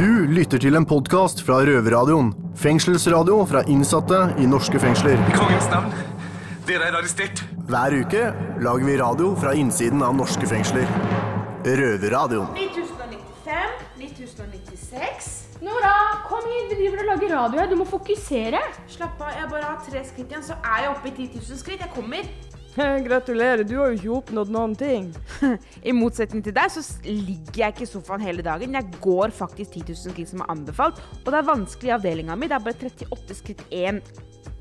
Du lytter til en podkast fra Røverradioen. Fengselsradio fra innsatte i norske fengsler. I kongens navn. Dere er arrestert. Hver uke lager vi radio fra innsiden av norske fengsler. Røverradioen. 9095, 9096. Nora, kom hit! Vi driver og lager radio her. Du må fokusere. Slapp av, jeg bare har tre skritt igjen, så er jeg oppe i 10 000 skritt. Jeg kommer. Gratulerer, du har jo ikke oppnådd noen ting. I motsetning til deg så ligger jeg ikke i sofaen hele dagen. Jeg går faktisk 10 000 skritt som er anbefalt. Og det er vanskelig i avdelinga mi. Det er bare 38 skritt én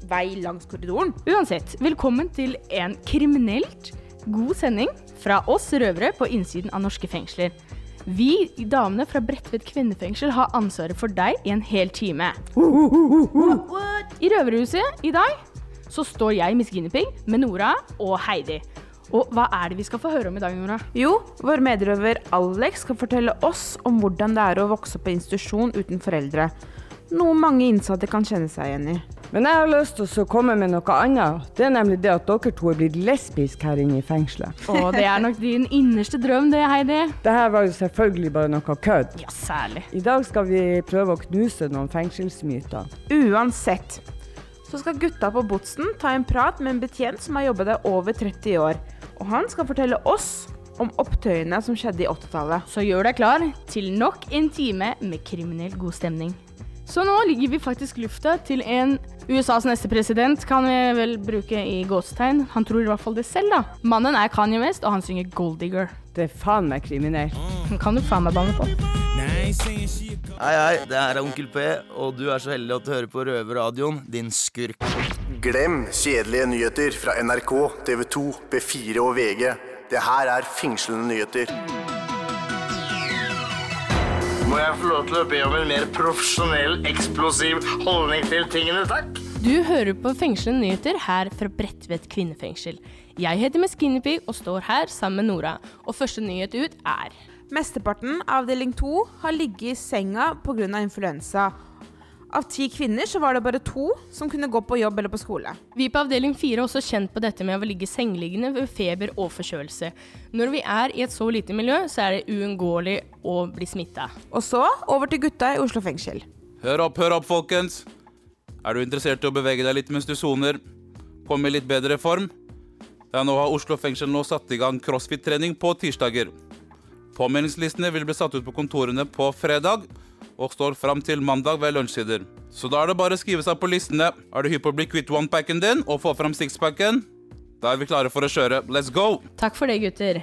vei langs korridoren. Uansett, velkommen til en kriminelt god sending fra oss røvere på innsiden av norske fengsler. Vi damene fra Bredtvet kvinnefengsel har ansvaret for deg i en hel time. I Røverhuset i dag så står jeg, Miss Guinea med Nora og Heidi. Og hva er det vi skal få høre om i dag, Nora? Jo, vår medrøver Alex skal fortelle oss om hvordan det er å vokse opp på institusjon uten foreldre. Noe mange innsatte kan kjenne seg igjen i. Men jeg har lyst til å komme med noe annet. Det er nemlig det at dere to er blitt lesbiske her inne i fengselet. Å, det er nok din innerste drøm, det, Heidi. Det her var jo selvfølgelig bare noe kødd. Ja, særlig. I dag skal vi prøve å knuse noen fengselsmyter. Uansett så skal gutta på Botsen ta en prat med en betjent som har jobbet der over 30 år. Og han skal fortelle oss om opptøyene som skjedde i 80-tallet. Så gjør deg klar til nok en time med kriminell god stemning. Så nå ligger vi faktisk lufta til en USAs neste president, kan vi vel bruke i gåsetegn. Han tror i hvert fall det selv, da. Mannen er Kanye West, og han synger Golddigger. Det er faen meg kriminelt. Kan du faen meg banne på? Hei, hei, det her er Onkel P, og du er så heldig at du hører på Røverradioen, din skurk. Glem kjedelige nyheter fra NRK, TV 2, B4 og VG. Det her er fengslende nyheter. Må jeg få lov til å be om en mer profesjonell, eksplosiv holdning til tingene, takk? Du hører på Fengslende nyheter her fra Bredtvet kvinnefengsel. Jeg heter Miss Guinea Pig og står her sammen med Nora. Og første nyhet ut er Mesteparten av avdeling 2 har ligget i senga pga. influensa. Av ti kvinner så var det bare to som kunne gå på jobb eller på skole. Vi på avdeling 4 er også kjent på dette med å ligge sengeliggende ved feber og forkjølelse. Når vi er i et så lite miljø, så er det uunngåelig å bli smitta. Og så over til gutta i Oslo fengsel. Hør opp, hør opp, folkens. Er du interessert i å bevege deg litt mens du soner? Komme i litt bedre form? Ja, nå har Oslo fengsel nå satt i gang crossfit-trening på tirsdager. Påmeldingslistene vil bli satt ut på kontorene på fredag og står fram til mandag ved lunsjtider. Så da er det bare å skrive seg på listene. Er du hypp på å bli kvitt onepacken din og få fram sixpacken? Da er vi klare for å kjøre. Let's go! Takk for det, gutter.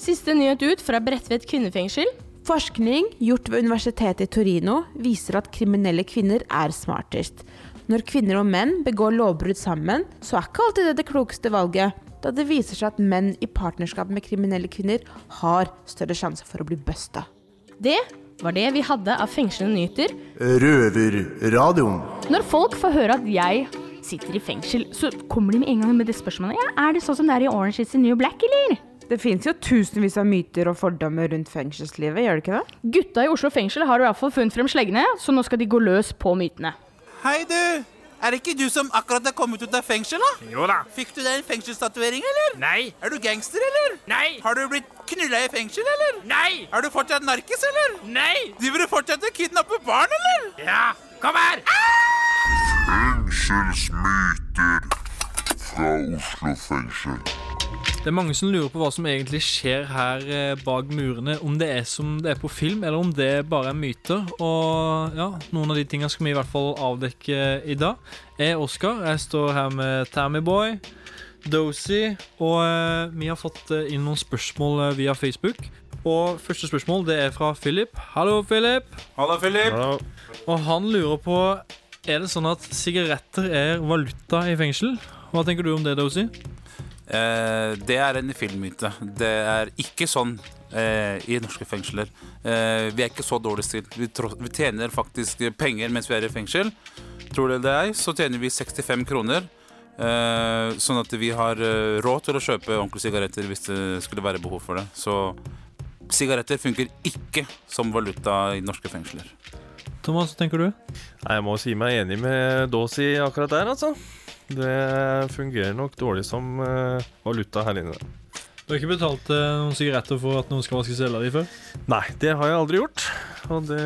Siste nyhet ut fra Bredtvet kvinnefengsel. Forskning gjort ved universitetet i Torino viser at kriminelle kvinner er smartest. Når kvinner og menn begår lovbrudd sammen, så er ikke alltid det det klokeste valget, da det viser seg at menn i partnerskap med kriminelle kvinner har større sjanse for å bli busta. Det var det vi hadde av fengslende nyheter. Røverradioen. Når folk får høre at jeg sitter i fengsel, så kommer de med en gang med det spørsmålet. Ja, er det sånn som det er i Orange is the New Black, eller? Det fins jo tusenvis av myter og fordommer rundt fengselslivet, gjør det ikke det? Gutta i Oslo fengsel har i hvert fall funnet frem sleggene, så nå skal de gå løs på mytene. Hei, du! Er det ikke du som akkurat er kommet ut av fengsel, da? Jo da. Fikk du deg en fengselstatuering, eller? Nei. Er du gangster, eller? Nei. Har du blitt knulla i fengsel, eller? Nei. Er du fortsatt narkis, eller? Nei. Driver du fortsatt og kidnapper barn, eller? Ja, kom her. Fengselsmyter fra Oslo fengsel. Det er mange som lurer på hva som egentlig skjer her eh, bak murene. Om det er som det er på film, eller om det bare er myter. Og ja, noen av de tingene skal vi i hvert fall avdekke i dag. Jeg er Oskar. Jeg står her med Tammyboy, Dozy, og eh, vi har fått eh, inn noen spørsmål eh, via Facebook. Og første spørsmål det er fra Philip. Hallo, Philip. Hallo, Philip. Og han lurer på Er det sånn at sigaretter er valuta i fengsel? Hva tenker du om det, Dozy? Eh, det er en filmmyte. Det er ikke sånn eh, i norske fengsler. Eh, vi er ikke så dårlig stilt. Vi, vi tjener faktisk penger mens vi er i fengsel. Tror dere det er, så tjener vi 65 kroner. Eh, sånn at vi har eh, råd til å kjøpe ordentlige sigaretter hvis det skulle være behov for det. Så sigaretter funker ikke som valuta i norske fengsler. Thomas, hva tenker du? Nei, Jeg må si meg enig med Dåsi akkurat der, altså. Det fungerer nok dårlig som eh, valuta her inne. Du har ikke betalt eh, noen sigaretter for at noen skal vaske cella di før? Nei, det har jeg aldri gjort. Og det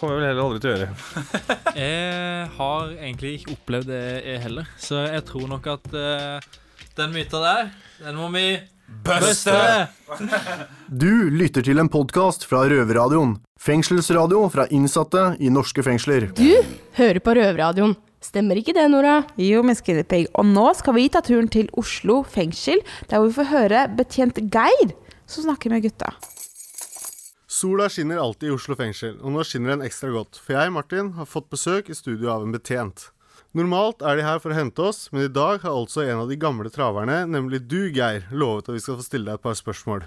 kommer jeg vel heller aldri til å gjøre. Jeg har egentlig ikke opplevd det, jeg heller. Så jeg tror nok at uh, den myta der, den må vi Bøste! Du lytter til en podkast fra Røverradioen. Fengselsradio fra innsatte i norske fengsler. Du hører på Røverradioen. Stemmer ikke det, Nora? Jo, Miss Guinevere. Og nå skal vi ta turen til Oslo fengsel, der vi får høre betjent Geir som snakker med gutta. Sola skinner alltid i Oslo fengsel, og nå skinner den ekstra godt, for jeg, Martin, har fått besøk i studio av en betjent. Normalt er de her for å hente oss, men i dag har altså en av de gamle traverne, nemlig du, Geir, lovet at vi skal få stille deg et par spørsmål.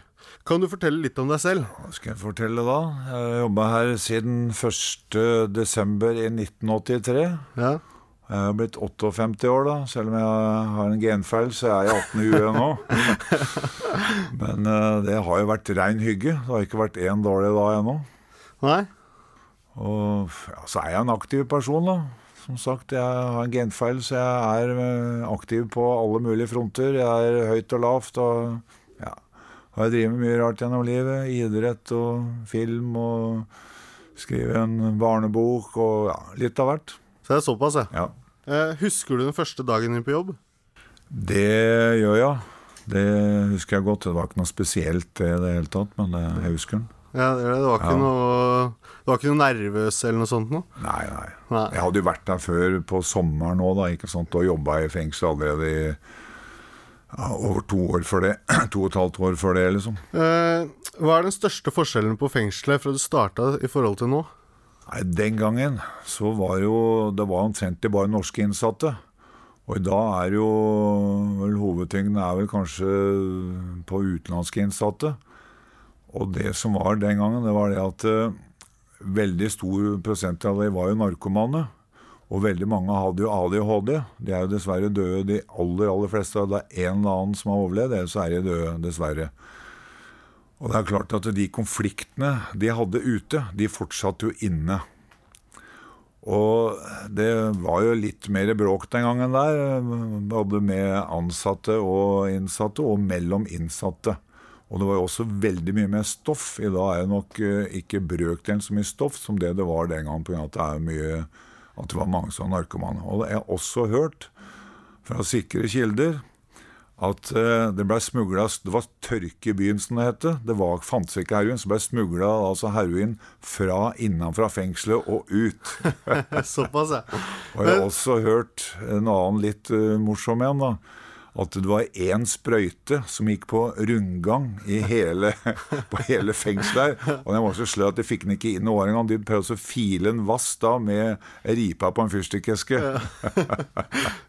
Kan du fortelle litt om deg selv? Hva skal jeg fortelle da? Jeg har jobba her siden 1. desember i 1983. Ja. Jeg har blitt 58 år, da. Selv om jeg har en genfeil, så er jeg 18 i huet nå. Men eh, det har jo vært rein hygge. Det har ikke vært én dårlig dag ennå. Nei? Og ja, så er jeg en aktiv person, da. Som sagt, jeg har en genfeil, så jeg er eh, aktiv på alle mulige fronter. Jeg er høyt og lavt. og ja, har drevet med mye rart gjennom livet. Idrett og film og skrive en barnebok og ja, litt av hvert. Så det er såpass, ja. ja. Eh, husker du den første dagen din på jobb? Det gjør jeg. Det husker jeg godt. Det var ikke noe spesielt det i det hele tatt, men jeg husker den. Ja, det, var ikke Ja. noe Du var ikke noe nervøs eller noe sånt noe? Nei, nei. Nei. Jeg hadde jo vært der før på sommeren òg, da, ikke sant, og jobba i fengsel allerede i ja, over to år før det. To og et halvt år før det, liksom. Eh, hva er den største forskjellen på fengselet fra du starta i forhold til nå? Nei, Den gangen så var jo Det var omtrentlig bare norske innsatte. Og i dag er jo vel hovedtyngden er vel kanskje på utenlandske innsatte. Og det som var den gangen, det var det at uh, veldig stor prosent av dem var jo narkomane. Og veldig mange hadde jo ADHD. De er jo dessverre døde, de aller aller fleste. Det er en eller annen som har overlevd, ellers er de døde, dessverre. Og det er klart at de konfliktene de hadde ute, de fortsatte jo inne. Og det var jo litt mer bråk den gangen der, både med ansatte og innsatte, og mellom innsatte. Og det var jo også veldig mye mer stoff. I dag er det nok eh, ikke brøkdelen så mye stoff som det det var den gangen, pga. at det at det var mange som var narkomane. Og jeg har også hørt fra sikre kilder at eh, det ble smugla Det var tørke i byen, som det het. Det var, fantes ikke heroin, så ble smugla altså heroin fra innenfra fengselet og ut. Såpass, ja. Og jeg har også hørt en annen litt uh, morsom en, da. At det var én sprøyte som gikk på rundgang i hele, på hele fengselet. her. Og den var så sløv at de fikk den ikke inn i året engang. De prøvde å file en vass da med ripa på en fyrstikkeske.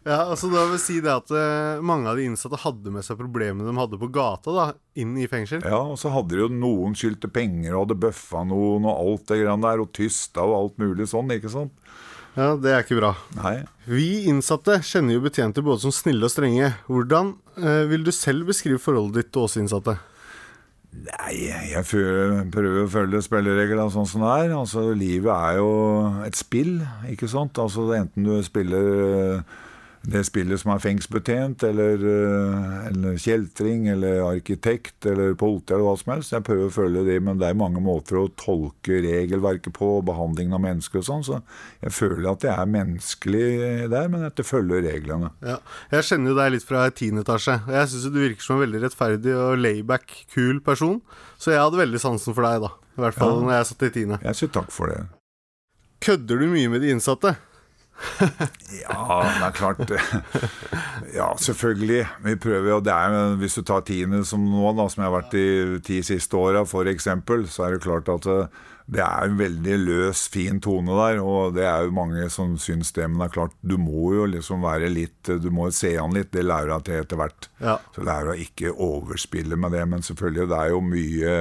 Ja, altså Da vil si det at eh, mange av de innsatte hadde med seg problemene de hadde på gata, da, inn i fengsel. Ja, og så hadde de jo noen skyldte penger og hadde bøffa noen og alt det grann der, og tysta og alt mulig sånn, ikke sant? Ja, Det er ikke bra. Nei. Vi innsatte kjenner jo betjenter både som snille og strenge. Hvordan eh, vil du selv beskrive forholdet ditt til oss innsatte? Nei, jeg prøver å følge spillereglene sånn som det er. Altså, livet er jo et spill, ikke sant? Altså, enten du spiller det spillet som er fengselsbetjent, eller, eh, eller kjeltring, eller arkitekt, eller politi, eller hva som helst. Jeg prøver å følge det, men det er mange måter å tolke regelverket på, behandlingen av mennesker og sånn, så jeg føler at jeg er menneskelig der, men at jeg følger reglene. Ja, Jeg kjenner jo deg litt fra tiende etasje. Jeg syns du virker som en veldig rettferdig og layback, kul person. Så jeg hadde veldig sansen for deg, da. I hvert fall Ja. når jeg satt i tiende. Jeg sier takk for det. Kødder du mye med de innsatte? Ja, det er klart. Ja, selvfølgelig. Vi prøver jo, det er, Hvis du tar tiende som nå, da, som jeg har vært de ti siste åra f.eks., så er det klart at eh, det er en veldig løs, fin tone der. Og det er jo mange som syns det, men det er klart, du må jo liksom være litt Du må se an litt. Det lærer jeg til etter hvert. Ja. Så lærer å ikke overspille med det, men selvfølgelig, det er jo mye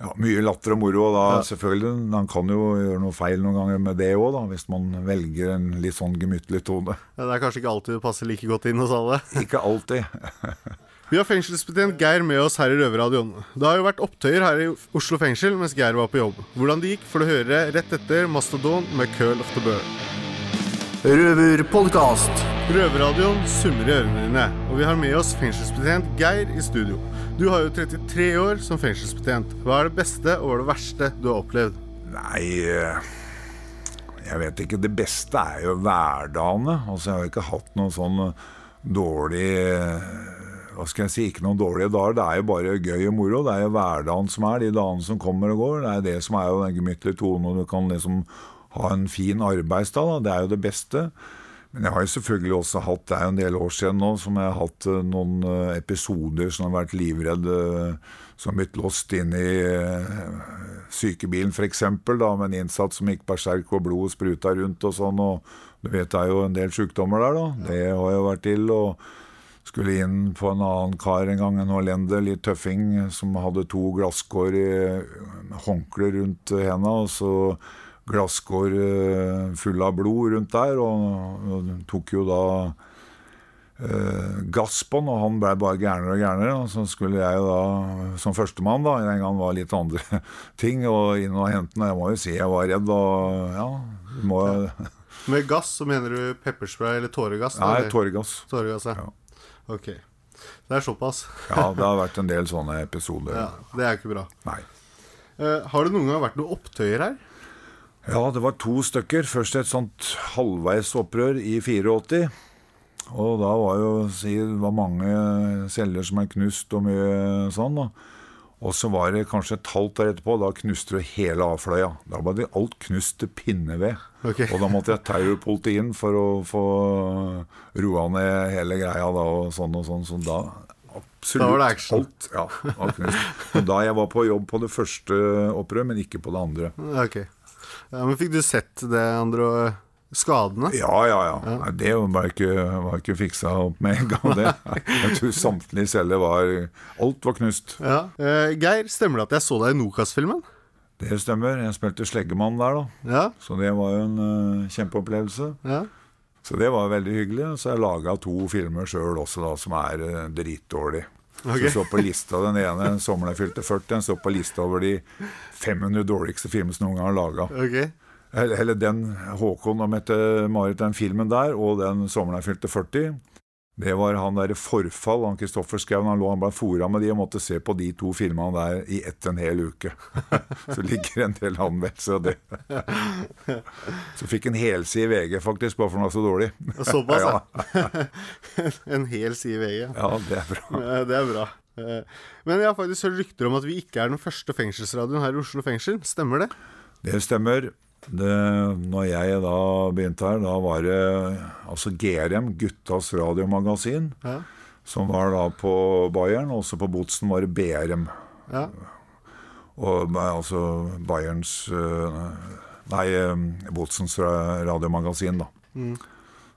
ja, mye latter og moro. Og da, selvfølgelig, Man kan jo gjøre noe feil noen ganger med det òg, hvis man velger en litt sånn gemyttlig tone. Ja, det er kanskje ikke alltid det passer like godt inn hos alle. Ikke alltid. Vi har fengselsbetjent Geir med oss her i Røverradioen. Det har jo vært opptøyer her i Oslo fengsel mens Geir var på jobb. Hvordan det gikk, får du høre rett etter Mastodon med Curl of the Bird. Røverpodkast. Røverradioen summer i ørene dine, og vi har med oss fengselsbetjent Geir i studio. Du har jo 33 år som fengselsbetjent. Hva er det beste og hva er det verste du har opplevd? Nei, eh, jeg vet ikke. Det beste er jo hverdagene. Altså, jeg har ikke hatt noen sånn dårlig eh, Hva skal jeg si? Ikke noen dårlige dager. Det er jo bare gøy og moro. Det er jo hverdagen som er, de dagene som kommer og går. Det er det som er jo den gemyttlige tonen, og du kan liksom ha en fin arbeidsdag. Da. Det er jo det beste. Men jeg har jo selvfølgelig også hatt, det er jo en del år siden nå, som jeg har hatt eh, noen eh, episoder som har vært livredd, Som som blitt låst inn i eh, sykebilen f.eks., med en innsatt som gikk berserk og blodet spruta rundt og sånn. og Du vet det er jo en del sykdommer der, da. Det har jeg vært til. og skulle inn på en annen kar en gang, en hollender, litt tøffing, som hadde to glasskår i håndkle rundt henda. og så glasskår eh, full av blod rundt der, og, tok jo da eh, gass på den, og han ble bare gærnere og gærnere. Og så skulle jeg da, som førstemann, da, den gang var litt andre ting, og inn og hente den. Jeg må jo si jeg var redd, og ja må... må Med gass så mener du pepperspray eller tåregass? Nei, tåregass. Tåregass, ja. Ok. Det er såpass. Ja, det har vært en del sånne episoder. Ja, det er ikke bra. Nei. Uh, har det noen gang vært noen opptøyer her? Ja, det var to stykker. Først et sånt halvveisopprør i 84. Og da var jo si, det var mange celler som er knust og mye sånn. da. Og så var det kanskje et halvt år etterpå, da knuste du hele avfløya. Da var det alt knust til pinneved. Okay. Og da måtte jeg taue politiet inn for å få roa ned hele greia da, og sånn og sånn. Så da absolutt Da var det action. alt ja, var knust. Og da jeg var på jobb på det første opprøret, men ikke på det andre. Ok. Ja, men fikk du sett det andre skadene? Ja, ja, ja. Nei, det var ikke, var ikke fiksa opp med en gang, det. Jeg tror samtlige celler var Alt var knust. Ja. Eh, Geir, stemmer det at jeg så deg i Nokas-filmen? Det stemmer. Jeg spilte sleggemann der, da. Ja. Så det var jo en uh, kjempeopplevelse. Ja. Så det var veldig hyggelig. Så jeg laga to filmer sjøl også, da, som er uh, dritdårlige. Ok. Så så på lista den ene, 'Sommeren jeg fylte 40', den står på lista over de 500 dårligste filmene som noen gang er laga. Okay. Eller eller den Håkon og Mette-Marit, den filmen der, og den 'Sommeren jeg fylte 40'. Det var han derre Forfall, han Kristoffer Schou. Han lå han ble fora med de og måtte se på de to filmene der i ett en hel uke. Så ligger en del anmeldelser av det. Så fikk en helside i VG, faktisk, bare for den var så dårlig. Såpass, ja. en hel side VG. Ja, det er bra. Det er bra. Eh, Men jeg har faktisk hørt rykter om at vi ikke er den første fengselsradioen her i Oslo fengsel. Stemmer det? Det stemmer. Det, når jeg da begynte her, da var det altså GRM, Guttas radiomagasin, Ja. som var da på Bayern, også på Botsen var det BRM. Ja. Og altså Bayerns eh, Nei, eh, Botsens radiomagasin, da. Mm.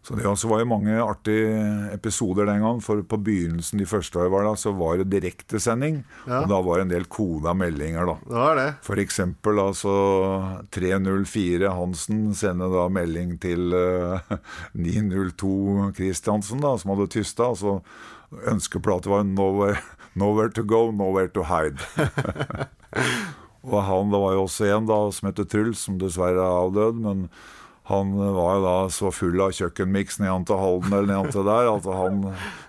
Så det også var jo mange artige episoder den gang. For på begynnelsen de første var det, så var det direktesending. Ja. Og da var det en del koda meldinger, da. Det var det. For eksempel altså 304 Hansen sender da melding til uh, 902 Christiansen, da, som hadde tysta. Altså ønskeplata var nowhere, 'Nowhere to go, nowhere to hide'. Og han, Det var jo også en da som heter Truls, som dessverre er avdød. Men han var jo da så full av kjøkkenmiks ned til Halden eller ned til der at han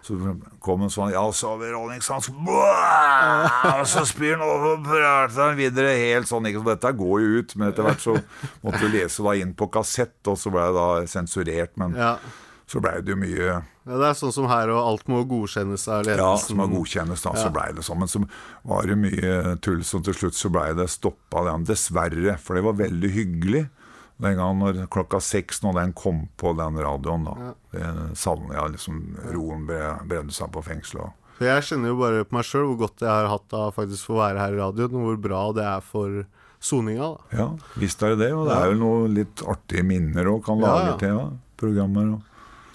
så kom en sånn Ja, så har vi Rolling Stones Og så spyr han over og prater han videre helt sånn. Ikke, så dette går jo ut, men etter hvert så måtte du lese da inn på kassett, og så ble det da sensurert. Men Ja. så ble det jo mye Ja, det er sånn som her, og alt må godkjennes av ja, ledelsen. som må godkjennes, da, så Ja. blei det sånn. Men så var det mye tull, så til slutt så blei det stoppa. Dessverre, for det var veldig hyggelig den gangen når klokka seks når den kom på den radioen. da. Det savner jeg, liksom roen bre- bredde seg på fengselet. For jeg kjenner jo bare på meg sjøl hvor godt jeg har hatt av faktisk å være her i radioen, og hvor bra det er for soninga. da. Ja, visst er det det. Og det er jo noe litt artige minner òg, kan lage ja. til ja, programmer. og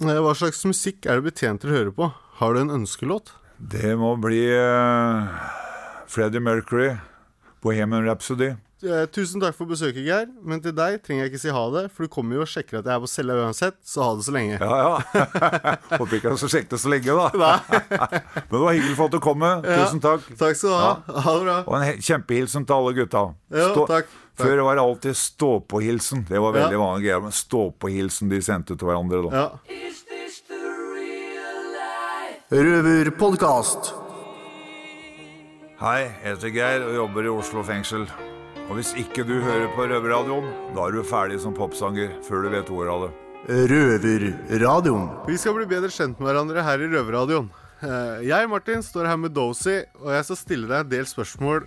Eh, Hva slags musikk er det betjenter hører på? Har du en ønskelåt? Det må bli uh, Freddie Mercury, Bohemian Rhapsody. Eh, tusen takk for besøket, Geir. Men til deg trenger jeg ikke si ha det, for du kommer jo og sjekker at jeg er på cella uansett, så ha det så lenge. Ja, ja. Håper ikke jeg skal sjekke det så lenge, da. Men det var hyggelig for at du kom. med. Tusen takk. Takk skal du ha. Ha det bra. Og en kjempehilsen til alle gutta. Ja, takk. Før var det alltid stå-på-hilsen. Det var veldig Ja. vanlig greie. Men stå-på-hilsen de sendte til hverandre, da. Ja. Røverpodkast. Hei, jeg heter Geir og jobber i Oslo fengsel. Og hvis ikke du hører på Røverradioen, da er du ferdig som popsanger før du vet ordet av det. Røverradioen. Vi skal bli bedre kjent med hverandre her i Røverradioen. Eh, Jeg, Martin, står her med Dozy, og jeg skal stille deg en del spørsmål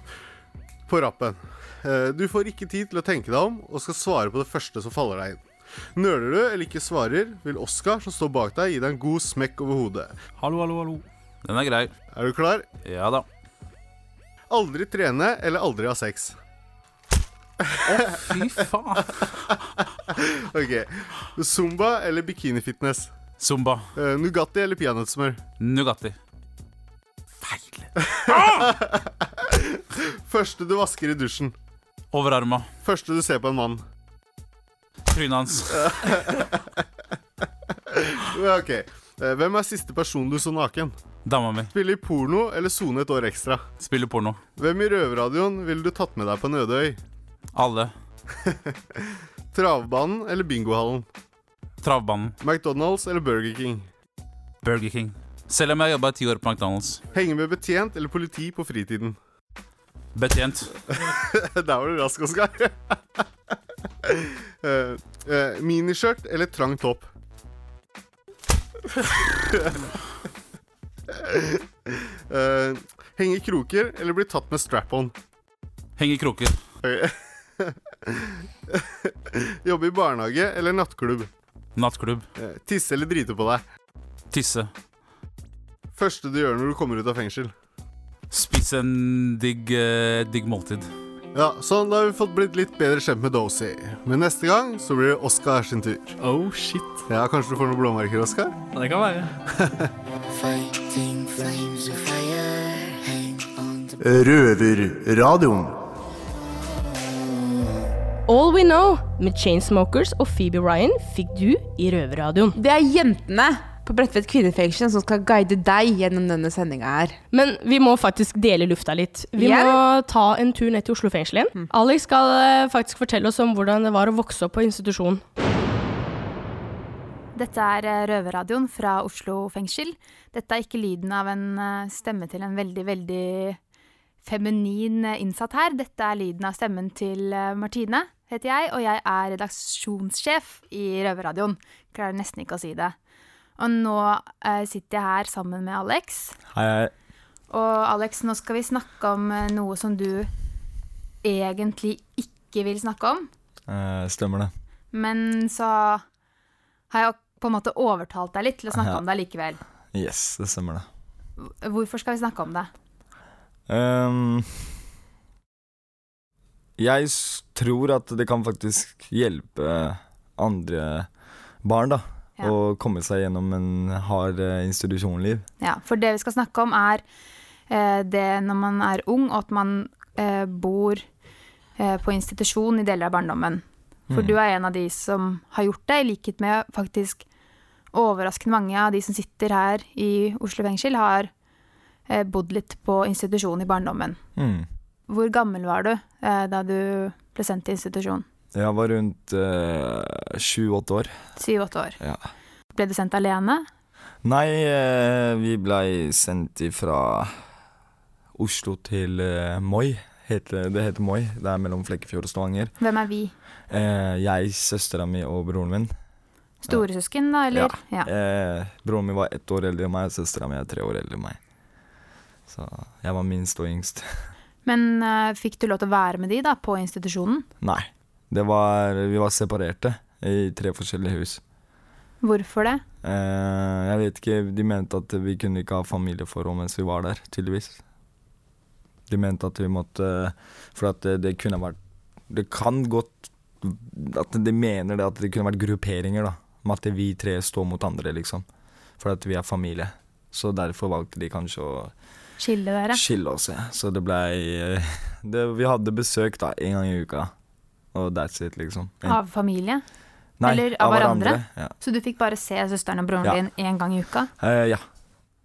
på rappen. Eh, Du får ikke tid til å tenke deg om, og skal svare på det første som faller deg inn. Nøler du eller ikke svarer, vil Oskar, som står bak deg, gi deg en god smekk over hodet. Hallo, hallo, hallo. Den er grei. Er du klar? Ja da. Aldri trene eller aldri ha sex. Fy faen. ok. Zumba eller bikinifitness? Zumba. Uh, Nugatti eller peanøttsmør? Nugatti. Første du vasker i dusjen? Overarma. Første du ser på en mann? Trynet hans. Ok. Eh, Hvem er siste person du så naken? Dama mi. Spille i porno eller sone et år ekstra? Spiller porno. Hvem i røverradioen ville du tatt med deg på en øde øy? Alle. Travbanen eller bingohallen? Travbanen. McDonald's eller Burger King? Burger King. Selv om jeg har jobba ti år på McDonald's. Henge med betjent eller politi på fritiden? Betjent. Der var du rask, Oskar. uh, uh, Miniskjørt eller trang topp? uh, henge i kroker eller bli tatt med strap-on? Henge i kroker. Jobbe i barnehage eller nattklubb? Nattklubb. Uh, tisse eller drite på deg? Tisse. Første du gjør når du kommer ut av fengsel? Spise en digg, eh, digg måltid. Ja, sånn da har vi fått blitt litt bedre kjent med Dozy. Men neste gang så blir det Oskar sin tur. Oh, shit. Ja, Kanskje du får noen blåmerker, Oskar? Det kan være. Røverradioen. All We Know med Chainsmokers og Phoebe Ryan fikk du i Røverradioen. Det er jentene på Bredtvet kvinnefengsel som skal guide deg gjennom denne sendinga her. Men vi må faktisk dele lufta litt. Vi yeah. må ta en tur ned til Oslo fengsel igjen. Alex skal eh, faktisk fortelle oss om hvordan det var å vokse opp på institusjon. Dette er eh, Røverradioen fra Oslo fengsel. Dette er ikke lyden av en eh, stemme til en veldig, veldig feminin innsatt her. Dette er lyden av stemmen til Martine, heter jeg, og jeg er redaksjonssjef i Røverradioen. Klarer nesten ikke å si det. Og nå eh, sitter jeg her sammen med Alex. Hei, hei. Og Alex, nå skal vi snakke om eh, noe som du egentlig ikke vil snakke om. Eh, stemmer det. Men så har jeg på en måte overtalt deg litt til å snakke Ja. om det likevel. Yes, det stemmer det. Hvorfor skal vi snakke om det? Ehm, jeg tror at det kan faktisk hjelpe andre barn, da. Ja. Å komme seg gjennom en hard eh, institusjonliv. Ja, for det vi skal snakke om er eh, det når man er ung, og at man eh, bor eh, på institusjon i deler av barndommen. For Mm. du er en av de som har gjort det, i likhet med faktisk overraskende mange av de som sitter her i Oslo fengsel, har bodd litt på institusjon i barndommen. Mm. Hvor gammel var du eh, da du ble sendt til institusjon? Jeg var rundt sju-åtte år. Syv-åtte år. Ja. Ble du sendt alene? Nei, eh, vi blei sendt fra Oslo til eh, Moi. Heter, det heter Moi. Det er mellom Flekkefjord og Stavanger. Hvem er vi? Eh, jeg, søstera mi og broren min. Storesøsken, da, eller? Ja. Eh, broren min var ett år eldre enn meg, og søstera mi er tre år eldre enn meg. Så jeg var minst og yngst. Men eh, fikk du lov til å være med de da, på institusjonen? Nei. Det var, vi var separerte i tre forskjellige hus. Hvorfor det? Eh, jeg vet ikke, de mente at vi kunne ikke ha familieforhold mens vi var der, tydeligvis. De mente at vi måtte For at det, det kunne vært Det kan godt At de mener det at det kunne vært grupperinger, da. Med at vi tre står mot andre, liksom. For at vi er familie. Så derfor valgte de kanskje å Skille dere? skille oss. Ja. Så det blei Vi hadde besøk da, en gang i uka. Og that's it, liksom. En- Av familie? Nei, Eller av hverandre? Ja. Så du fikk bare se søsteren og broren Ja. din én gang i uka? Uh, ja.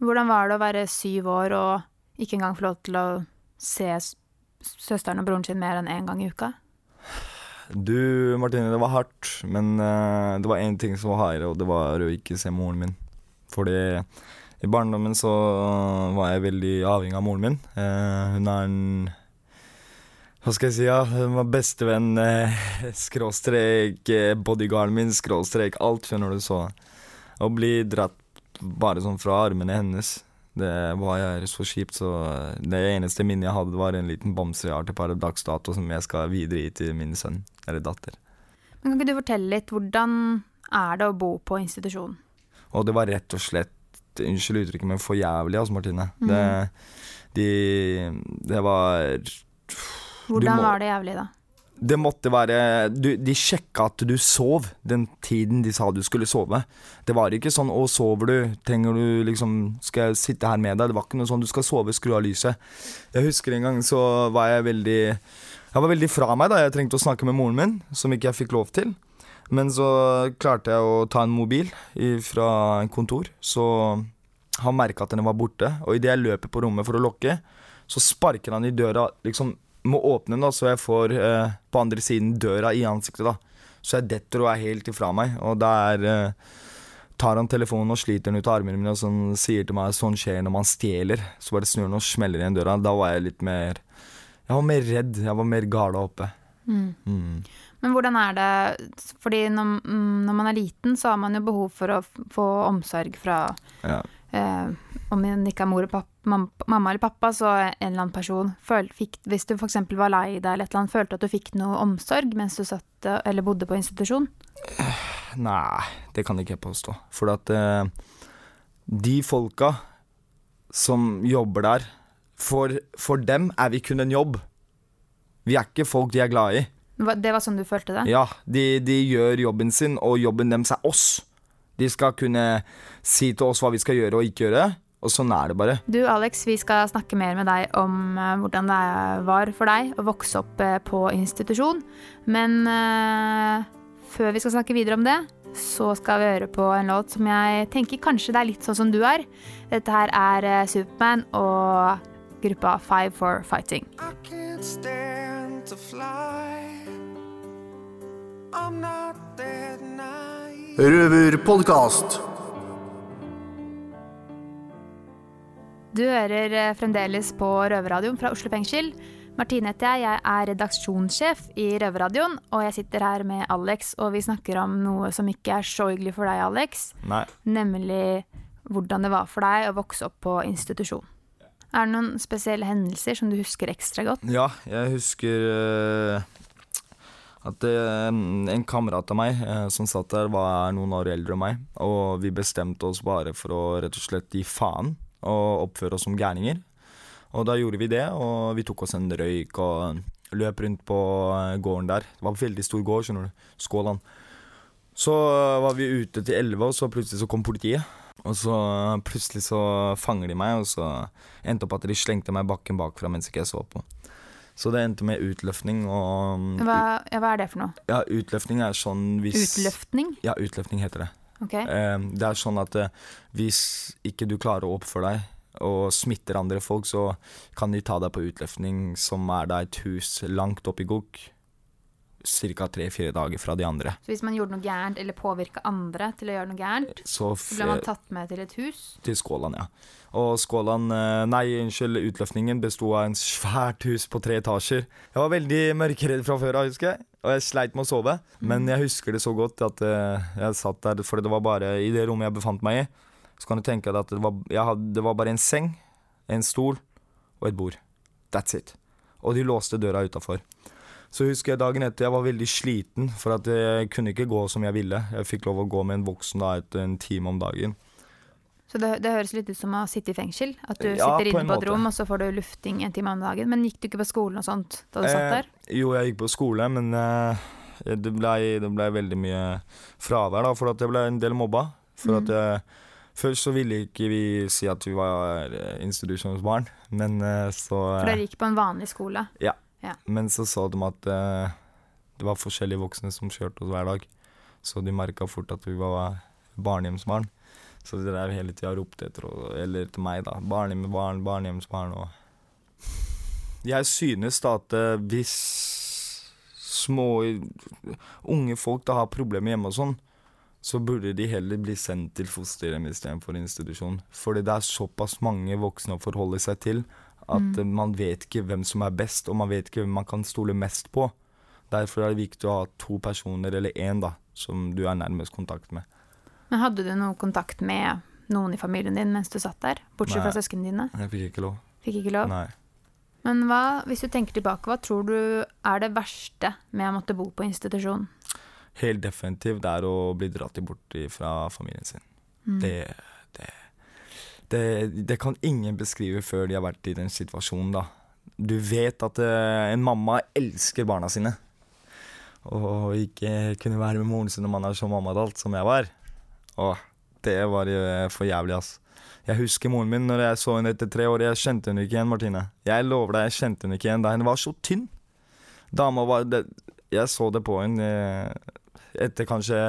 Hvordan var det å være syv år og ikke engang få lov til å se søsteren og broren sin mer enn én gang i uka? Du, Martine, det var hardt, men uh, det var én ting som var hardere, og det var å ikke se moren min. Fordi I barndommen så var jeg veldig avhengig av moren min. Eh, hun er en Hva skal jeg si, ja. Hun var bestevenn, eh, skråstrek eh, bodyguarden min, skråstrek alt, skjønner du, så Å bli dratt bare sånn fra armene hennes, det var så kjipt, så det eneste minnet jeg hadde, var en liten bamse jeg har til per dags dato, som jeg skal videre gi til min sønn eller datter. Men kan ikke du fortelle litt, hvordan er det å bo på institusjon? Og det var rett og slett Unnskyld uttrykket, men for jævlig, altså, Martine. Mm. Det, de, det var Hvordan må- var det jævlig, da? Det måtte være du, De sjekka at du sov den tiden de sa du skulle sove. Det var ikke sånn 'Å, sover du? Trenger du liksom Skal jeg sitte her med deg?' Det var ikke noe sånn 'Du skal sove, skru av lyset'. Jeg husker en gang så var jeg veldig Jeg var veldig fra meg da jeg trengte å snakke med moren min, som ikke jeg fikk lov til. Men så klarte jeg å ta en mobil fra en kontor, så han merka at den var borte. Og idet jeg løper på rommet for å lokke, så sparker han i døra, liksom må åpne den, da, så jeg får eh, på andre siden døra i ansiktet. da. Så jeg detter og er helt ifra meg. Og der eh, tar han telefonen og sliter den ut av armene mine og sånn, sier til meg sånn skjer når man stjeler. Så bare snur han og smeller igjen døra. Da var jeg litt mer Jeg var mer redd. Jeg var mer gala oppe. Mm. Mm. Men hvordan er det Fordi når, mm, når man er liten, så har man jo behov for å få omsorg fra Ja. eh, Om det ikke er mor og pappa, mamma eller pappa, så en eller annen person. Føl, fikk, hvis du f.eks. var lei deg eller et eller annet, følte at du fikk noe omsorg mens du satt eh, eller bodde på institusjon? Nei, det kan ikke jeg påstå. For at eh, de folka som jobber der, for, for dem er vi kun en jobb. Vi er ikke folk de er glad i. Det var sånn du følte det? Ja, de, de gjør jobben sin, og jobben deres er oss. De skal kunne si til oss hva vi skal gjøre og ikke gjøre, og sånn er det bare. Du Alex, vi skal snakke mer med deg om eh, hvordan det var for deg å vokse opp eh, på institusjon. Men uh, før vi skal snakke videre om det, så skal vi høre på en låt som jeg tenker kanskje det er litt sånn som du er. Dette her er Superman og gruppa Five for Fighting. I can't stand to fly. Røverpodkast. Du hører eh, fremdeles på Røverradioen fra Oslo fengsel. Martine heter jeg, jeg er redaksjonssjef i Røverradioen, og jeg sitter her med Alex, og vi snakker om noe som ikke er så hyggelig for deg, Alex. Nei. Nemlig hvordan det var for deg å vokse opp på institusjon. Er det noen spesielle hendelser som du husker ekstra godt? Ja, jeg husker eh, at eh, en kamerat av meg eh, som satt der, var noen år eldre enn meg. Og vi bestemte oss bare for å rett og slett gi faen og oppføre oss som gærninger. Og da gjorde vi det, og vi tok oss en røyk og løp rundt på eh, gården der. Det var en veldig stor gård, skjønner du. Skålan. Så var vi ute til elleve, og så plutselig så kom politiet. Og så plutselig så fanger de meg, og så endte opp at de slengte meg bakken bakfra mens ikke jeg så på. Så det endte med utløftning og Hva, ja, hva er det for noe? Ja, utløftning er sånn hvis Utløftning? Ja, utløftning heter det. Okay. Det er sånn at eh, hvis ikke du klarer å oppføre deg og smitter andre folk, så kan de ta deg på utløftning som er da et hus langt opp i gokk. Ca. tre-fire dager fra de andre. Så hvis man gjorde noe gærent eller påvirka andre til å gjøre noe gærent, Så så ble man tatt med til et hus? Til Skåland, ja. Og Skåland eh, Nei, unnskyld, utløftningen besto av en svært hus på tre etasjer. Jeg var veldig mørkeredd fra før av, husker jeg. Og jeg sleit med å sove. Men jeg husker det så godt at eh, jeg satt der, for det var bare i det rommet jeg befant meg i. Så kan du tenke deg at det var, jeg hadde, det var bare en seng, en stol og et bord. That's it. Og de låste døra utafor. Så husker jeg dagen etter jeg var veldig sliten, for at jeg kunne ikke gå som jeg ville. Jeg fikk lov å gå med en voksen da etter en time om dagen. Så det, det høres litt ut som å sitte i fengsel. At du Ja, sitter inne på, på et rom, og så får du lufting en time om dagen. Men gikk du ikke på skolen og sånt da du satt der? Eh, jo, jeg gikk på skole, men eh, det blei ble veldig mye fravær, da, for at jeg ble en del mobba. For at jeg, Først så ville ikke vi si at vi var eh, institusjonsbarn, men eh, så For dere gikk på en vanlig skole? Ja. Men så sa de at eh, det var forskjellige voksne som kjørte oss hver dag. Så de merka fort at vi var barnehjemsbarn. Så de drev hele tida og ropte etter eller til meg, da. Barnehjemsbarn, barnehjemsbarn og Jeg synes da at eh, hvis små unge folk da har problemer hjemme og sånn, så burde de heller bli sendt til fosterhjem istedenfor institusjon. Fordi det er såpass mange voksne å forholde seg til at Mm. man vet ikke hvem som er best, og man vet ikke hvem man kan stole mest på. Derfor er det viktig å ha to personer, eller én, da, som du er nærmest kontakt med. Men hadde du noe kontakt med noen i familien din mens du satt der? Bortsett fra Nei. søsknene dine? Jeg fikk ikke lov. Fikk ikke lov? Nei. Men hva, hvis du tenker tilbake, hva tror du er det verste med å måtte bo på institusjon? Helt definitivt det er å bli dratt bort fra familien sin. Mm. Det, det, det, det kan ingen beskrive før de har vært i den situasjonen, da. Du vet at uh, en mamma elsker barna sine. Og ikke kunne være med moren sin når man er så mammadalt som jeg var. Åh, det var eh, for jævlig, ass. Jeg husker moren min når jeg så henne etter tre år. Jeg kjente henne ikke igjen, Martine. Jeg lover deg, jeg kjente henne ikke igjen da hun var så tynn. Dama var det, Jeg så det på henne eh, etter kanskje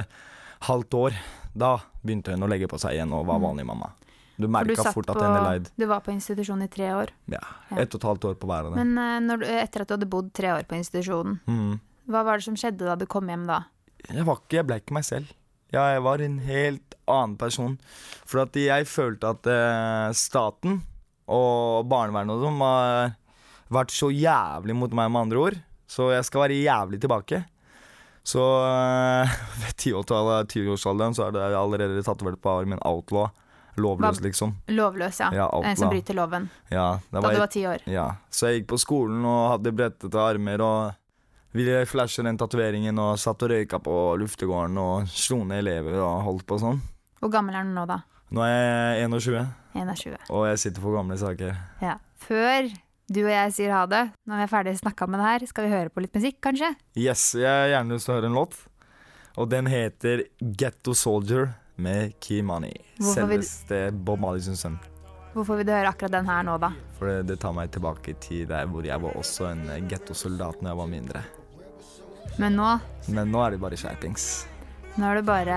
halvt år. Da begynte hun å legge på seg igjen og var Mm. vanlig mamma. Du merka fort at den er leid. Du var på institusjon i tre år. Ja. Ett og et halvt år på hver av dem. Men eh, når du, etter at du hadde bodd tre år på institusjonen, Mm. hva var det som skjedde da du kom hjem da? Jeg var ikke, jeg ble ikke meg selv. Jeg var en helt annen person. For at jeg følte at eh, staten og barnevernet og sånn har vært så jævlig mot meg, med andre ord. Så jeg skal være jævlig tilbake. Så eh, ved 10-årsalderen 20-årsalderen så er det allerede tatovert på armen outlaw. Lovløs, liksom. Lovløs, ja. Ja, en som bryter loven. Ja, Da du var ti år. Ja, så jeg gikk på skolen og hadde brettete armer og ville flashe den tatoveringen og satt og røyka på luftegården og slo ned elever og holdt på sånn. Hvor gammel er du nå, da? Nå er jeg 21, 21. og jeg sitter for gamle saker. Ja. Før du og jeg sier ha det, når vi er ferdig snakka med det her, skal vi høre på litt musikk, kanskje? Yes, jeg har gjerne lyst til å høre en låt, og den heter Ghetto Soldier med Kimani. Money, Selveste Bob Marleys sønn. Hvorfor vil du høre akkurat den her nå, da? For det, det tar meg tilbake til der hvor jeg var også en gettosoldat når jeg var mindre. Men nå, Men nå er det bare skjerpings. nå er du bare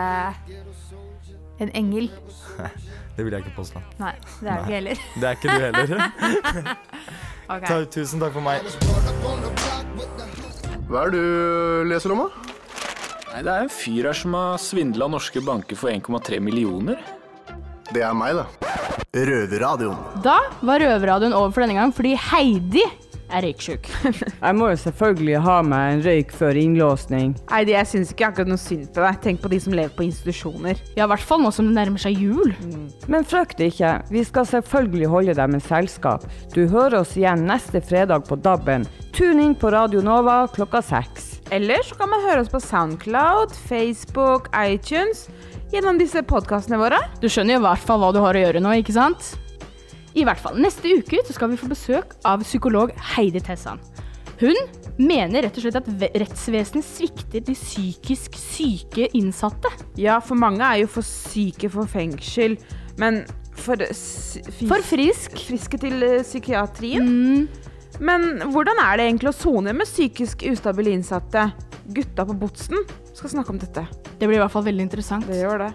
en engel. Det vil jeg ikke påstå. Nei, det er du ikke heller. Det er ikke du heller. okay. Ta, tusen takk for meg. Hva er det du leser om, da? Nei, Det er en fyr her som har svindla norske banker for 1,3 millioner. Det er meg, da. Røverradioen. Da var Røverradioen over for denne gang, fordi Heidi er røyksjuk. Jeg må jo selvfølgelig ha meg en røyk før innlåsning. Heidi, jeg syns ikke akkurat noe synd på deg. Tenk på de som lever på institusjoner. Ja, i hvert fall nå som det nærmer seg jul. Men frykt ikke, vi skal selvfølgelig holde deg med selskap. Du hører oss igjen neste fredag på DAB-en. Tune inn på Radio Nova klokka seks. Eller så kan man høre oss på Soundcloud, Facebook, iTunes gjennom disse podkastene våre. Du skjønner i hvert fall hva du har å gjøre nå, ikke sant? I hvert fall, Neste uke så skal vi få besøk av psykolog Heidi Tessan. Hun mener rett og slett at rettsvesenet svikter de psykisk syke innsatte. Ja, for mange er jo for syke for fengsel, men for For frisk. Friske til psykiatrien. psykiatrien. Men hvordan er det egentlig å sone med psykisk ustabile innsatte? Gutta på Botsen skal snakke om dette. Det blir i hvert fall veldig interessant. Det gjør det.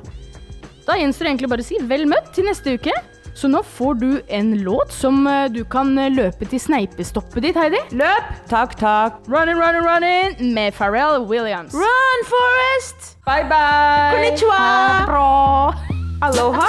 Da gjenstår det egentlig bare å si vel møtt til neste uke. Så nå får du en låt som eh, du kan eh, løpe til sneipestoppet ditt, Heidi. Løp! Takk, takk. Running, running, running med Pharrell Williams. Run, Forest! Bye, bye! Konnichiwa! Ha det bra! Aloha!